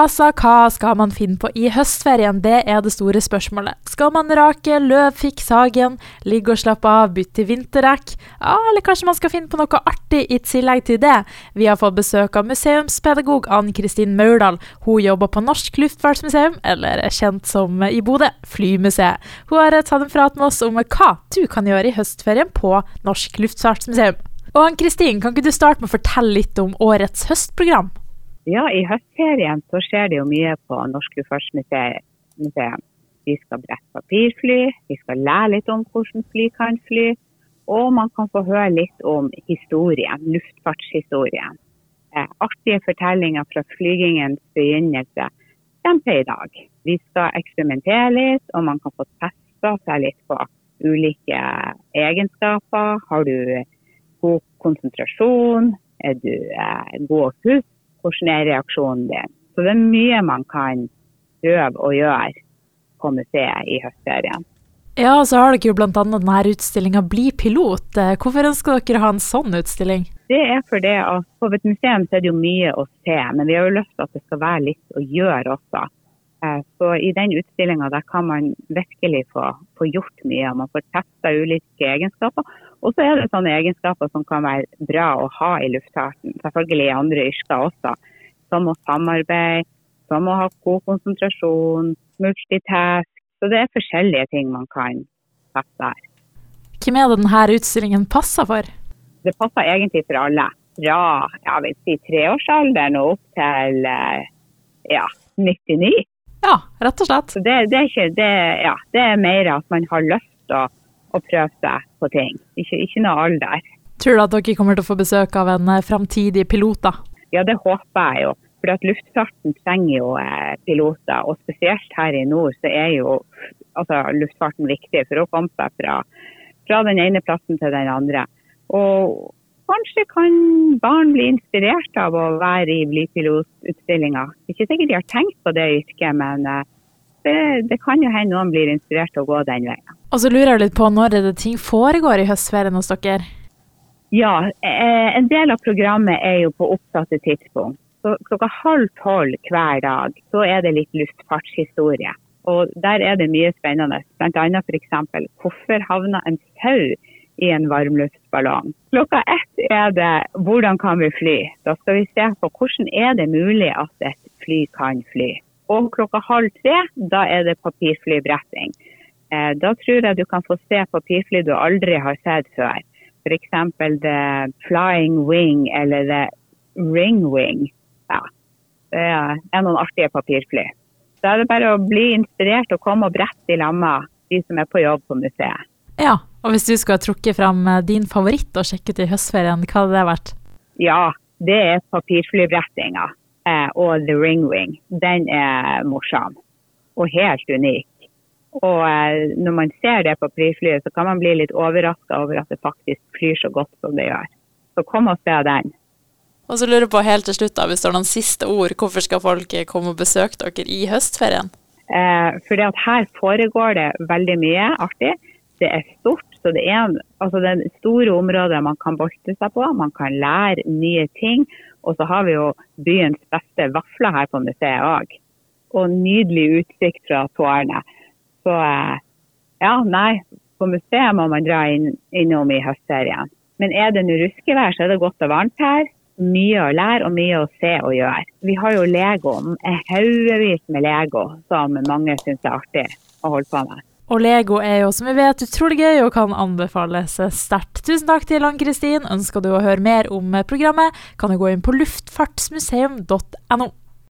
Altså, hva skal man finne på i høstferien? Det er det store spørsmålet. Skal man rake løv, fikse hagen, ligge og slappe av, bytte vinterdekk? Ja, eller kanskje man skal finne på noe artig i tillegg til det? Vi har fått besøk av museumspedagog Ann Kristin Maurdal. Hun jobber på Norsk Luftfartsmuseum, eller er kjent som i Bodø, Flymuseet. Hun har tatt en prat med oss om hva du kan gjøre i høstferien på Norsk Luftfartsmuseum. Og Ann Kristin, kan ikke du starte med å fortelle litt om årets høstprogram? Ja, i høstferien så skjer det jo mye på Norsk Luftfartsmuseum. Vi skal brette papirfly, vi skal lære litt om hvordan fly kan fly. Og man kan få høre litt om historien, luftfartshistorien. Eh, artige fortellinger fra flygingens begynnelse til i dag. Vi skal eksperimentere litt, og man kan få testa seg litt på ulike egenskaper. Har du god konsentrasjon? Er du eh, god å huske? Hvordan er reaksjonen din. Så det er mye man kan prøve å gjøre på museet i høstferien. Ja, så har dere jo bl.a. denne utstillinga Bli pilot. Hvorfor ønsker dere å ha en sånn utstilling? Det er fordi at på et museum så er det jo mye å se, men vi har jo lyst til at det skal være litt å gjøre også. Eh, så i den utstillinga kan man virkelig få, få, gjort mye. Man får testa ulike egenskaper. Og så er det sånne egenskaper som kan være bra å ha i luftfarten. Selvfølgelig i andre yrker også. Som å samarbeide, som å ha god konsentrasjon, multitask. Så det er forskjellige ting man kan teste der. Hvem er det denne utstillingen passer for? Det passer egentlig for alle. Fra jeg vil si, treårsalderen og opp til eh, ja, 99. Ja, rett og slett. Så det, det, er ikke, det, ja, det er mer at man har lyst til å og prøve seg på ting. Ikke, ikke noe alder. Tror du at dere kommer til å få besøk av en eh, framtidig pilot, da? Ja, det håper jeg jo. For at luftfarten trenger jo eh, piloter. Og spesielt her i nord så er jo altså, luftfarten viktig for å komme seg fra, fra den ene plassen til den andre. Og kanskje kan barn bli inspirert av å være i blypilotutstillinga. Ikke sikkert de har tenkt på det yrket, men eh, det, det kan jo hende noen blir inspirert til å gå den veien. Og så lurer jeg litt på når er det ting foregår i høstferien hos dere? Ja, eh, en del av programmet er jo på oppsatte tidspunkt. Så klokka halv tolv hver dag så er det litt luftfartshistorie. Og der er det mye spennende. Bl.a. f.eks. hvorfor havna en sau i en varmluftsballong? Klokka ett er det hvordan kan vi fly? Da skal vi se på hvordan er det mulig at et fly kan fly. Og klokka halv tre da er det papirflybretting. Eh, da tror jeg du kan få se papirfly du aldri har sett før. F.eks. The Flying Wing eller The Ring Wing. Ja, det er noen artige papirfly. Da er det bare å bli inspirert og komme og brette i lamma, de som er på jobb på museet. Ja, og hvis du skulle trukke fram eh, din favoritt å sjekke ut i høstferien, hva hadde det vært? Ja, det er papirflybrettinga eh, og The Ring Wing. Den er morsom og helt unik. Og eh, når man ser det på prisflyet, så kan man bli litt overraska over at det faktisk flyr så godt som det gjør. Så kom og se den. Og så lurer jeg på helt til slutt, da, hvis det er noen siste ord, hvorfor skal folk komme og besøke dere i høstferien? Eh, fordi at her foregår det veldig mye artig. Det er stort, så det er, altså det er store områder man kan bolte seg på. Man kan lære nye ting. Og så har vi jo byens beste vafler her på museet òg. Og nydelig utsikt fra tårnet. Så eh, ja, nei. På museet må man dra inn, innom i høstferien. Men er det nå ruskevær, så er det godt og varmt her. Mye å lære og mye å se og gjøre. Vi har jo Lego, haugevis med Lego som mange syns er artig å holde på med. Og Lego er jo, som vi vet, utrolig gøy og kan anbefales sterkt. Tusen takk til Ann-Kristin. Ønsker du å høre mer om programmet, kan du gå inn på luftfartsmuseum.no.